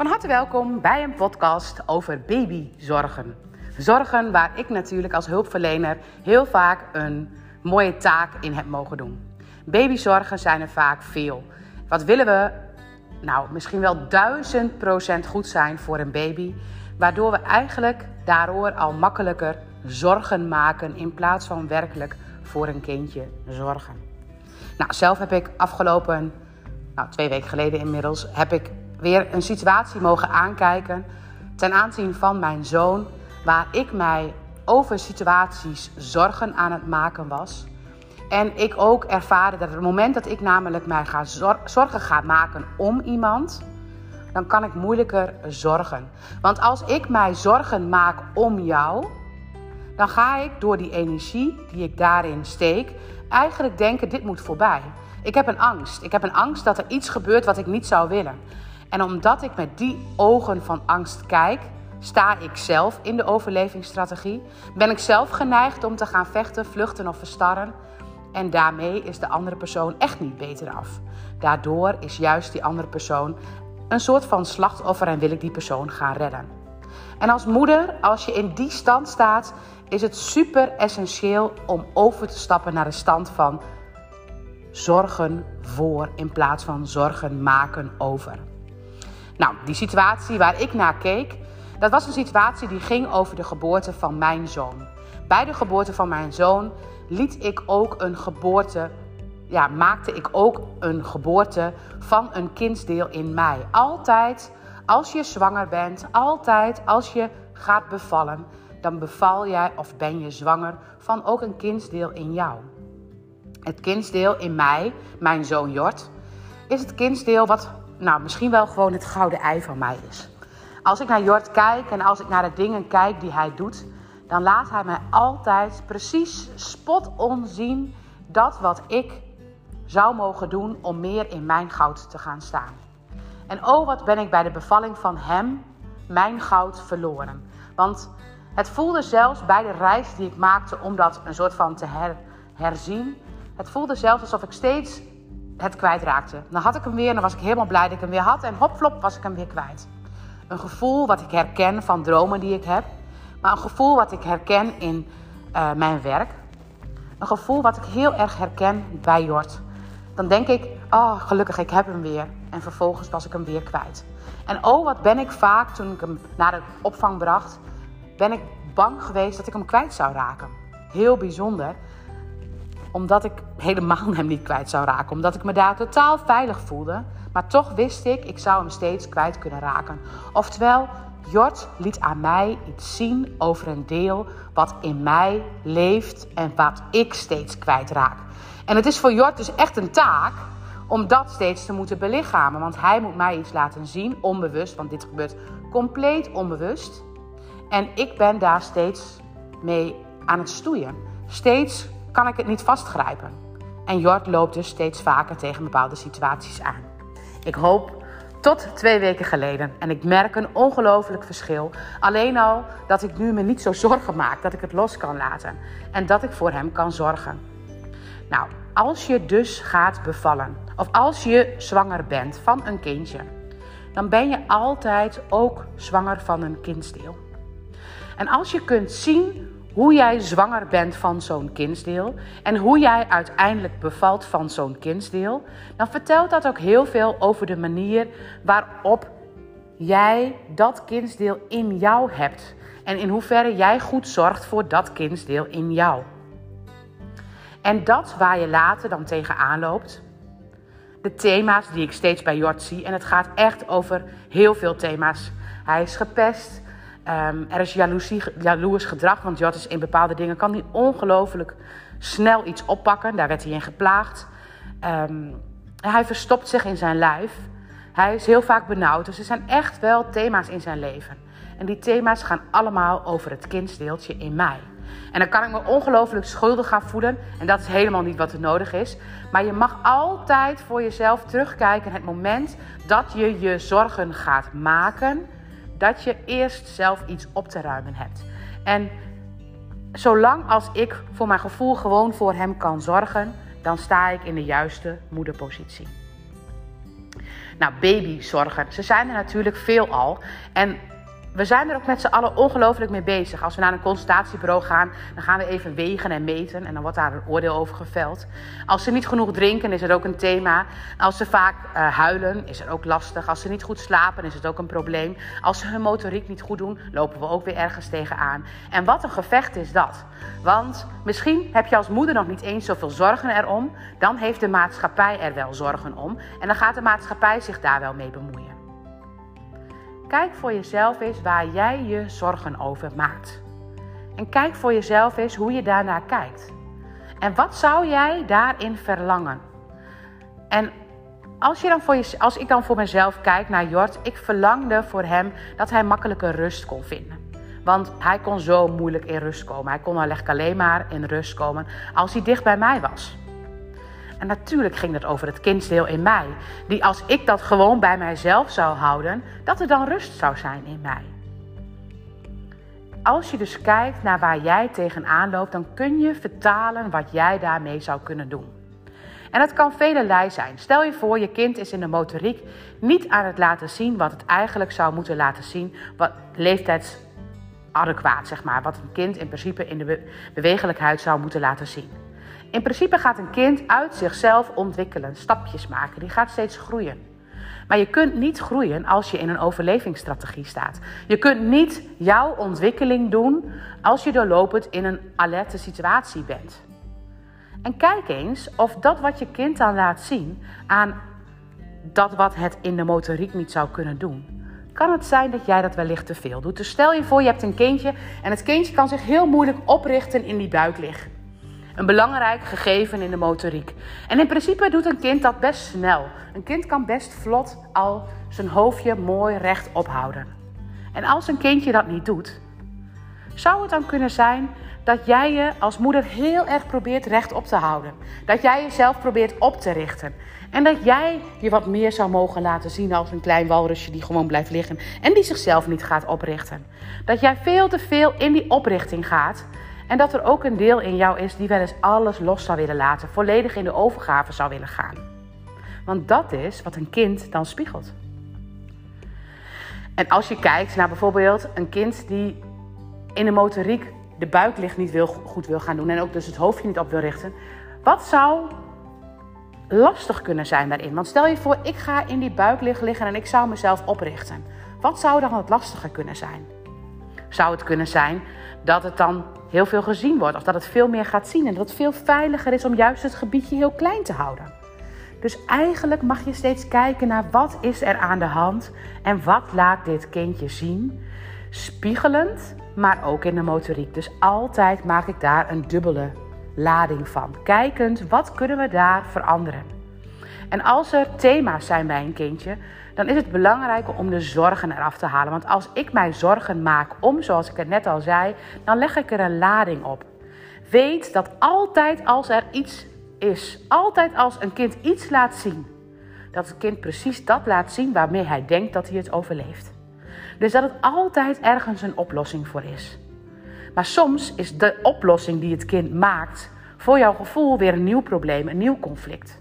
Van harte welkom bij een podcast over babyzorgen. Zorgen waar ik natuurlijk als hulpverlener heel vaak een mooie taak in heb mogen doen. Babyzorgen zijn er vaak veel. Wat willen we? Nou, misschien wel duizend procent goed zijn voor een baby. Waardoor we eigenlijk daardoor al makkelijker zorgen maken in plaats van werkelijk voor een kindje zorgen. Nou, zelf heb ik afgelopen, nou, twee weken geleden inmiddels, heb ik weer een situatie mogen aankijken ten aanzien van mijn zoon, waar ik mij over situaties zorgen aan het maken was. En ik ook ervaarde dat het moment dat ik namelijk mij ga zorgen ga maken om iemand, dan kan ik moeilijker zorgen. Want als ik mij zorgen maak om jou, dan ga ik door die energie die ik daarin steek, eigenlijk denken: dit moet voorbij. Ik heb een angst. Ik heb een angst dat er iets gebeurt wat ik niet zou willen. En omdat ik met die ogen van angst kijk, sta ik zelf in de overlevingsstrategie. Ben ik zelf geneigd om te gaan vechten, vluchten of verstarren. En daarmee is de andere persoon echt niet beter af. Daardoor is juist die andere persoon een soort van slachtoffer en wil ik die persoon gaan redden. En als moeder, als je in die stand staat, is het super essentieel om over te stappen naar de stand van zorgen voor in plaats van zorgen maken over. Nou, die situatie waar ik naar keek, dat was een situatie die ging over de geboorte van mijn zoon. Bij de geboorte van mijn zoon liet ik ook een geboorte, ja, maakte ik ook een geboorte van een kindsdeel in mij. Altijd als je zwanger bent, altijd als je gaat bevallen, dan beval jij of ben je zwanger van ook een kindsdeel in jou. Het kindsdeel in mij, mijn zoon Jort, is het kindsdeel wat nou, misschien wel gewoon het gouden ei van mij is. Als ik naar Jort kijk en als ik naar de dingen kijk die hij doet, dan laat hij mij altijd precies spot on zien dat wat ik zou mogen doen om meer in mijn goud te gaan staan. En oh, wat ben ik bij de bevalling van hem mijn goud verloren. Want het voelde zelfs bij de reis die ik maakte om dat een soort van te her, herzien. Het voelde zelfs alsof ik steeds het kwijtraakte. Dan had ik hem weer en dan was ik helemaal blij dat ik hem weer had. En hopflop was ik hem weer kwijt. Een gevoel wat ik herken van dromen die ik heb. Maar een gevoel wat ik herken in uh, mijn werk. Een gevoel wat ik heel erg herken bij Jort. Dan denk ik, oh gelukkig, ik heb hem weer. En vervolgens was ik hem weer kwijt. En oh, wat ben ik vaak, toen ik hem naar de opvang bracht, ben ik bang geweest dat ik hem kwijt zou raken. Heel bijzonder omdat ik helemaal hem niet kwijt zou raken. Omdat ik me daar totaal veilig voelde. Maar toch wist ik, ik zou hem steeds kwijt kunnen raken. Oftewel, Jort liet aan mij iets zien over een deel wat in mij leeft en wat ik steeds kwijtraak. En het is voor Jort dus echt een taak om dat steeds te moeten belichamen. Want hij moet mij iets laten zien, onbewust, want dit gebeurt compleet onbewust. En ik ben daar steeds mee aan het stoeien. Steeds kan ik het niet vastgrijpen. En Jort loopt dus steeds vaker tegen bepaalde situaties aan. Ik hoop tot twee weken geleden. En ik merk een ongelooflijk verschil. Alleen al dat ik nu me niet zo zorgen maak. Dat ik het los kan laten. En dat ik voor hem kan zorgen. Nou, als je dus gaat bevallen. Of als je zwanger bent van een kindje. Dan ben je altijd ook zwanger van een kindsdeel. En als je kunt zien hoe jij zwanger bent van zo'n kindsdeel en hoe jij uiteindelijk bevalt van zo'n kindsdeel, dan vertelt dat ook heel veel over de manier waarop jij dat kindsdeel in jou hebt en in hoeverre jij goed zorgt voor dat kindsdeel in jou. En dat waar je later dan tegenaan loopt, de thema's die ik steeds bij Jort zie, en het gaat echt over heel veel thema's. Hij is gepest, Um, er is jaloezie, jaloers gedrag, want Jot is in bepaalde dingen kan hij ongelooflijk snel iets oppakken. Daar werd hij in geplaagd. Um, hij verstopt zich in zijn lijf. Hij is heel vaak benauwd. Dus er zijn echt wel thema's in zijn leven. En die thema's gaan allemaal over het kindsdeeltje in mij. En dan kan ik me ongelooflijk schuldig gaan voelen. En dat is helemaal niet wat er nodig is. Maar je mag altijd voor jezelf terugkijken. Het moment dat je je zorgen gaat maken dat je eerst zelf iets op te ruimen hebt. En zolang als ik voor mijn gevoel gewoon voor hem kan zorgen, dan sta ik in de juiste moederpositie. Nou, babyzorgen. Ze zijn er natuurlijk veel al. En we zijn er ook met z'n allen ongelooflijk mee bezig. Als we naar een consultatiebureau gaan, dan gaan we even wegen en meten. En dan wordt daar een oordeel over geveld. Als ze niet genoeg drinken, is het ook een thema. Als ze vaak uh, huilen, is het ook lastig. Als ze niet goed slapen, is het ook een probleem. Als ze hun motoriek niet goed doen, lopen we ook weer ergens tegenaan. En wat een gevecht is dat. Want misschien heb je als moeder nog niet eens zoveel zorgen erom. Dan heeft de maatschappij er wel zorgen om. En dan gaat de maatschappij zich daar wel mee bemoeien. Kijk voor jezelf eens waar jij je zorgen over maakt. En kijk voor jezelf eens hoe je daarnaar kijkt. En wat zou jij daarin verlangen? En als, je dan voor je, als ik dan voor mezelf kijk naar Jort, ik verlangde voor hem dat hij makkelijker rust kon vinden. Want hij kon zo moeilijk in rust komen. Hij kon alleen maar in rust komen als hij dicht bij mij was. En natuurlijk ging het over het kindsdeel in mij, die als ik dat gewoon bij mijzelf zou houden, dat er dan rust zou zijn in mij. Als je dus kijkt naar waar jij tegenaan loopt, dan kun je vertalen wat jij daarmee zou kunnen doen. En het kan velelei zijn. Stel je voor, je kind is in de motoriek niet aan het laten zien wat het eigenlijk zou moeten laten zien, wat leeftijdsadequaat, zeg maar, wat een kind in principe in de bewegelijkheid zou moeten laten zien. In principe gaat een kind uit zichzelf ontwikkelen, stapjes maken. Die gaat steeds groeien. Maar je kunt niet groeien als je in een overlevingsstrategie staat. Je kunt niet jouw ontwikkeling doen als je doorlopend in een alerte situatie bent. En kijk eens of dat wat je kind dan laat zien aan dat wat het in de motoriek niet zou kunnen doen. Kan het zijn dat jij dat wellicht te veel doet? Dus stel je voor, je hebt een kindje en het kindje kan zich heel moeilijk oprichten in die buiklig. Een belangrijk gegeven in de motoriek. En in principe doet een kind dat best snel. Een kind kan best vlot al zijn hoofdje mooi recht ophouden. En als een kindje dat niet doet, zou het dan kunnen zijn dat jij je als moeder heel erg probeert recht op te houden. Dat jij jezelf probeert op te richten. En dat jij je wat meer zou mogen laten zien als een klein walrusje die gewoon blijft liggen en die zichzelf niet gaat oprichten. Dat jij veel te veel in die oprichting gaat en dat er ook een deel in jou is die wel eens alles los zou willen laten, volledig in de overgave zou willen gaan. Want dat is wat een kind dan spiegelt. En als je kijkt naar bijvoorbeeld een kind die in de motoriek de buiklicht niet wil, goed wil gaan doen en ook dus het hoofdje niet op wil richten, wat zou lastig kunnen zijn daarin? Want stel je voor, ik ga in die buiklicht liggen en ik zou mezelf oprichten. Wat zou dan het lastige kunnen zijn? Zou het kunnen zijn dat het dan heel veel gezien wordt. Of dat het veel meer gaat zien en dat het veel veiliger is om juist het gebiedje heel klein te houden. Dus eigenlijk mag je steeds kijken naar wat is er aan de hand en wat laat dit kindje zien. Spiegelend, maar ook in de motoriek. Dus altijd maak ik daar een dubbele lading van. Kijkend, wat kunnen we daar veranderen? En als er thema's zijn bij een kindje, dan is het belangrijker om de zorgen eraf te halen. Want als ik mij zorgen maak om, zoals ik het net al zei, dan leg ik er een lading op. Weet dat altijd als er iets is, altijd als een kind iets laat zien, dat het kind precies dat laat zien waarmee hij denkt dat hij het overleeft. Dus dat het altijd ergens een oplossing voor is. Maar soms is de oplossing die het kind maakt voor jouw gevoel weer een nieuw probleem, een nieuw conflict.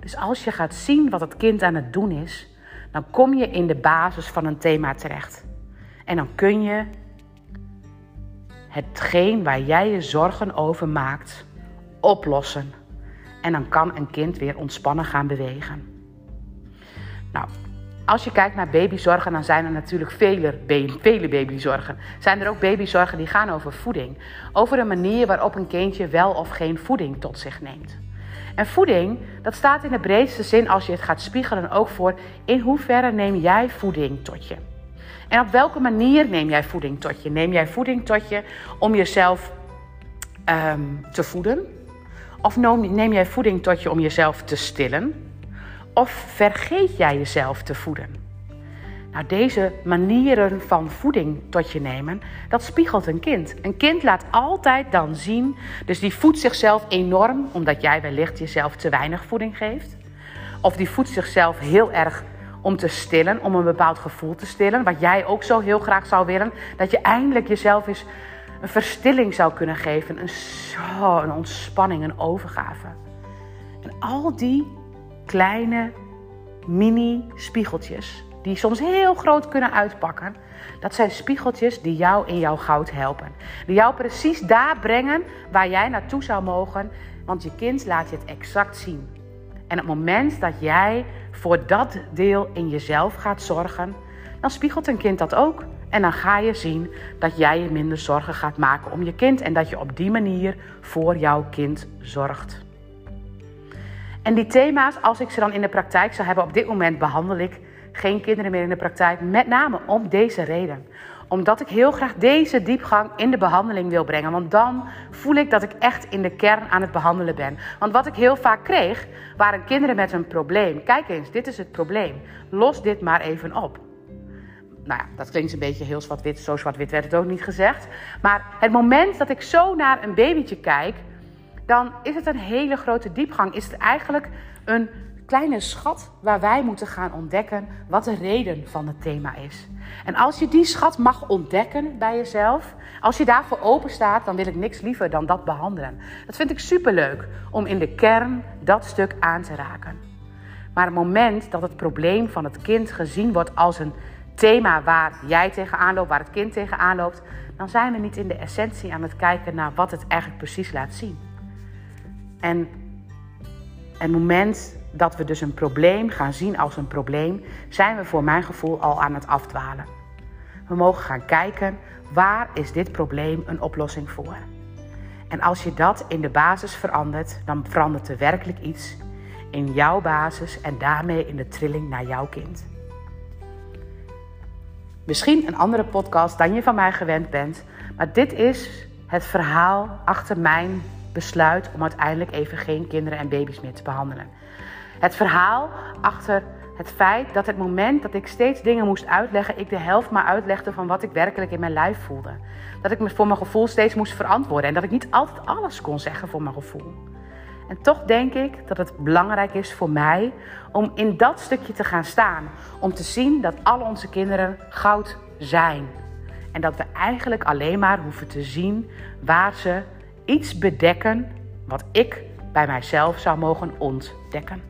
Dus als je gaat zien wat het kind aan het doen is, dan kom je in de basis van een thema terecht. En dan kun je hetgeen waar jij je zorgen over maakt, oplossen. En dan kan een kind weer ontspannen gaan bewegen. Nou, als je kijkt naar babyzorgen, dan zijn er natuurlijk vele, vele babyzorgen. Zijn er ook babyzorgen die gaan over voeding. Over de manier waarop een kindje wel of geen voeding tot zich neemt. En voeding, dat staat in de breedste zin als je het gaat spiegelen ook voor in hoeverre neem jij voeding tot je. En op welke manier neem jij voeding tot je? Neem jij voeding tot je om jezelf ehm, te voeden? Of neem jij voeding tot je om jezelf te stillen? Of vergeet jij jezelf te voeden? Nou, deze manieren van voeding tot je nemen, dat spiegelt een kind. Een kind laat altijd dan zien, dus die voedt zichzelf enorm omdat jij wellicht jezelf te weinig voeding geeft. Of die voedt zichzelf heel erg om te stillen, om een bepaald gevoel te stillen, wat jij ook zo heel graag zou willen, dat je eindelijk jezelf eens een verstilling zou kunnen geven, een, zo, een ontspanning, een overgave. En al die kleine mini spiegeltjes die soms heel groot kunnen uitpakken. Dat zijn spiegeltjes die jou in jouw goud helpen. Die jou precies daar brengen waar jij naartoe zou mogen, want je kind laat je het exact zien. En op het moment dat jij voor dat deel in jezelf gaat zorgen, dan spiegelt een kind dat ook. En dan ga je zien dat jij je minder zorgen gaat maken om je kind en dat je op die manier voor jouw kind zorgt. En die thema's, als ik ze dan in de praktijk zou hebben, op dit moment behandel ik geen kinderen meer in de praktijk, met name om deze reden omdat ik heel graag deze diepgang in de behandeling wil brengen. Want dan voel ik dat ik echt in de kern aan het behandelen ben. Want wat ik heel vaak kreeg, waren kinderen met een probleem. Kijk eens, dit is het probleem. Los dit maar even op. Nou ja, dat klinkt een beetje heel zwart-wit. Zo zwart-wit werd het ook niet gezegd. Maar het moment dat ik zo naar een babytje kijk, dan is het een hele grote diepgang. Is het eigenlijk een kleine schat waar wij moeten gaan ontdekken wat de reden van het thema is. En als je die schat mag ontdekken bij jezelf, als je daarvoor open staat, dan wil ik niks liever dan dat behandelen. Dat vind ik superleuk om in de kern dat stuk aan te raken. Maar het moment dat het probleem van het kind gezien wordt als een thema waar jij tegenaan loopt, waar het kind tegenaan loopt, dan zijn we niet in de essentie aan het kijken naar wat het eigenlijk precies laat zien. En het moment dat we dus een probleem gaan zien als een probleem, zijn we voor mijn gevoel al aan het afdwalen. We mogen gaan kijken waar is dit probleem een oplossing voor. En als je dat in de basis verandert, dan verandert er werkelijk iets in jouw basis en daarmee in de trilling naar jouw kind. Misschien een andere podcast dan je van mij gewend bent, maar dit is het verhaal achter mijn besluit om uiteindelijk even geen kinderen en baby's meer te behandelen. Het verhaal achter het feit dat het moment dat ik steeds dingen moest uitleggen, ik de helft maar uitlegde van wat ik werkelijk in mijn lijf voelde. Dat ik me voor mijn gevoel steeds moest verantwoorden en dat ik niet altijd alles kon zeggen voor mijn gevoel. En toch denk ik dat het belangrijk is voor mij om in dat stukje te gaan staan. Om te zien dat al onze kinderen goud zijn. En dat we eigenlijk alleen maar hoeven te zien waar ze iets bedekken wat ik bij mijzelf zou mogen ontdekken.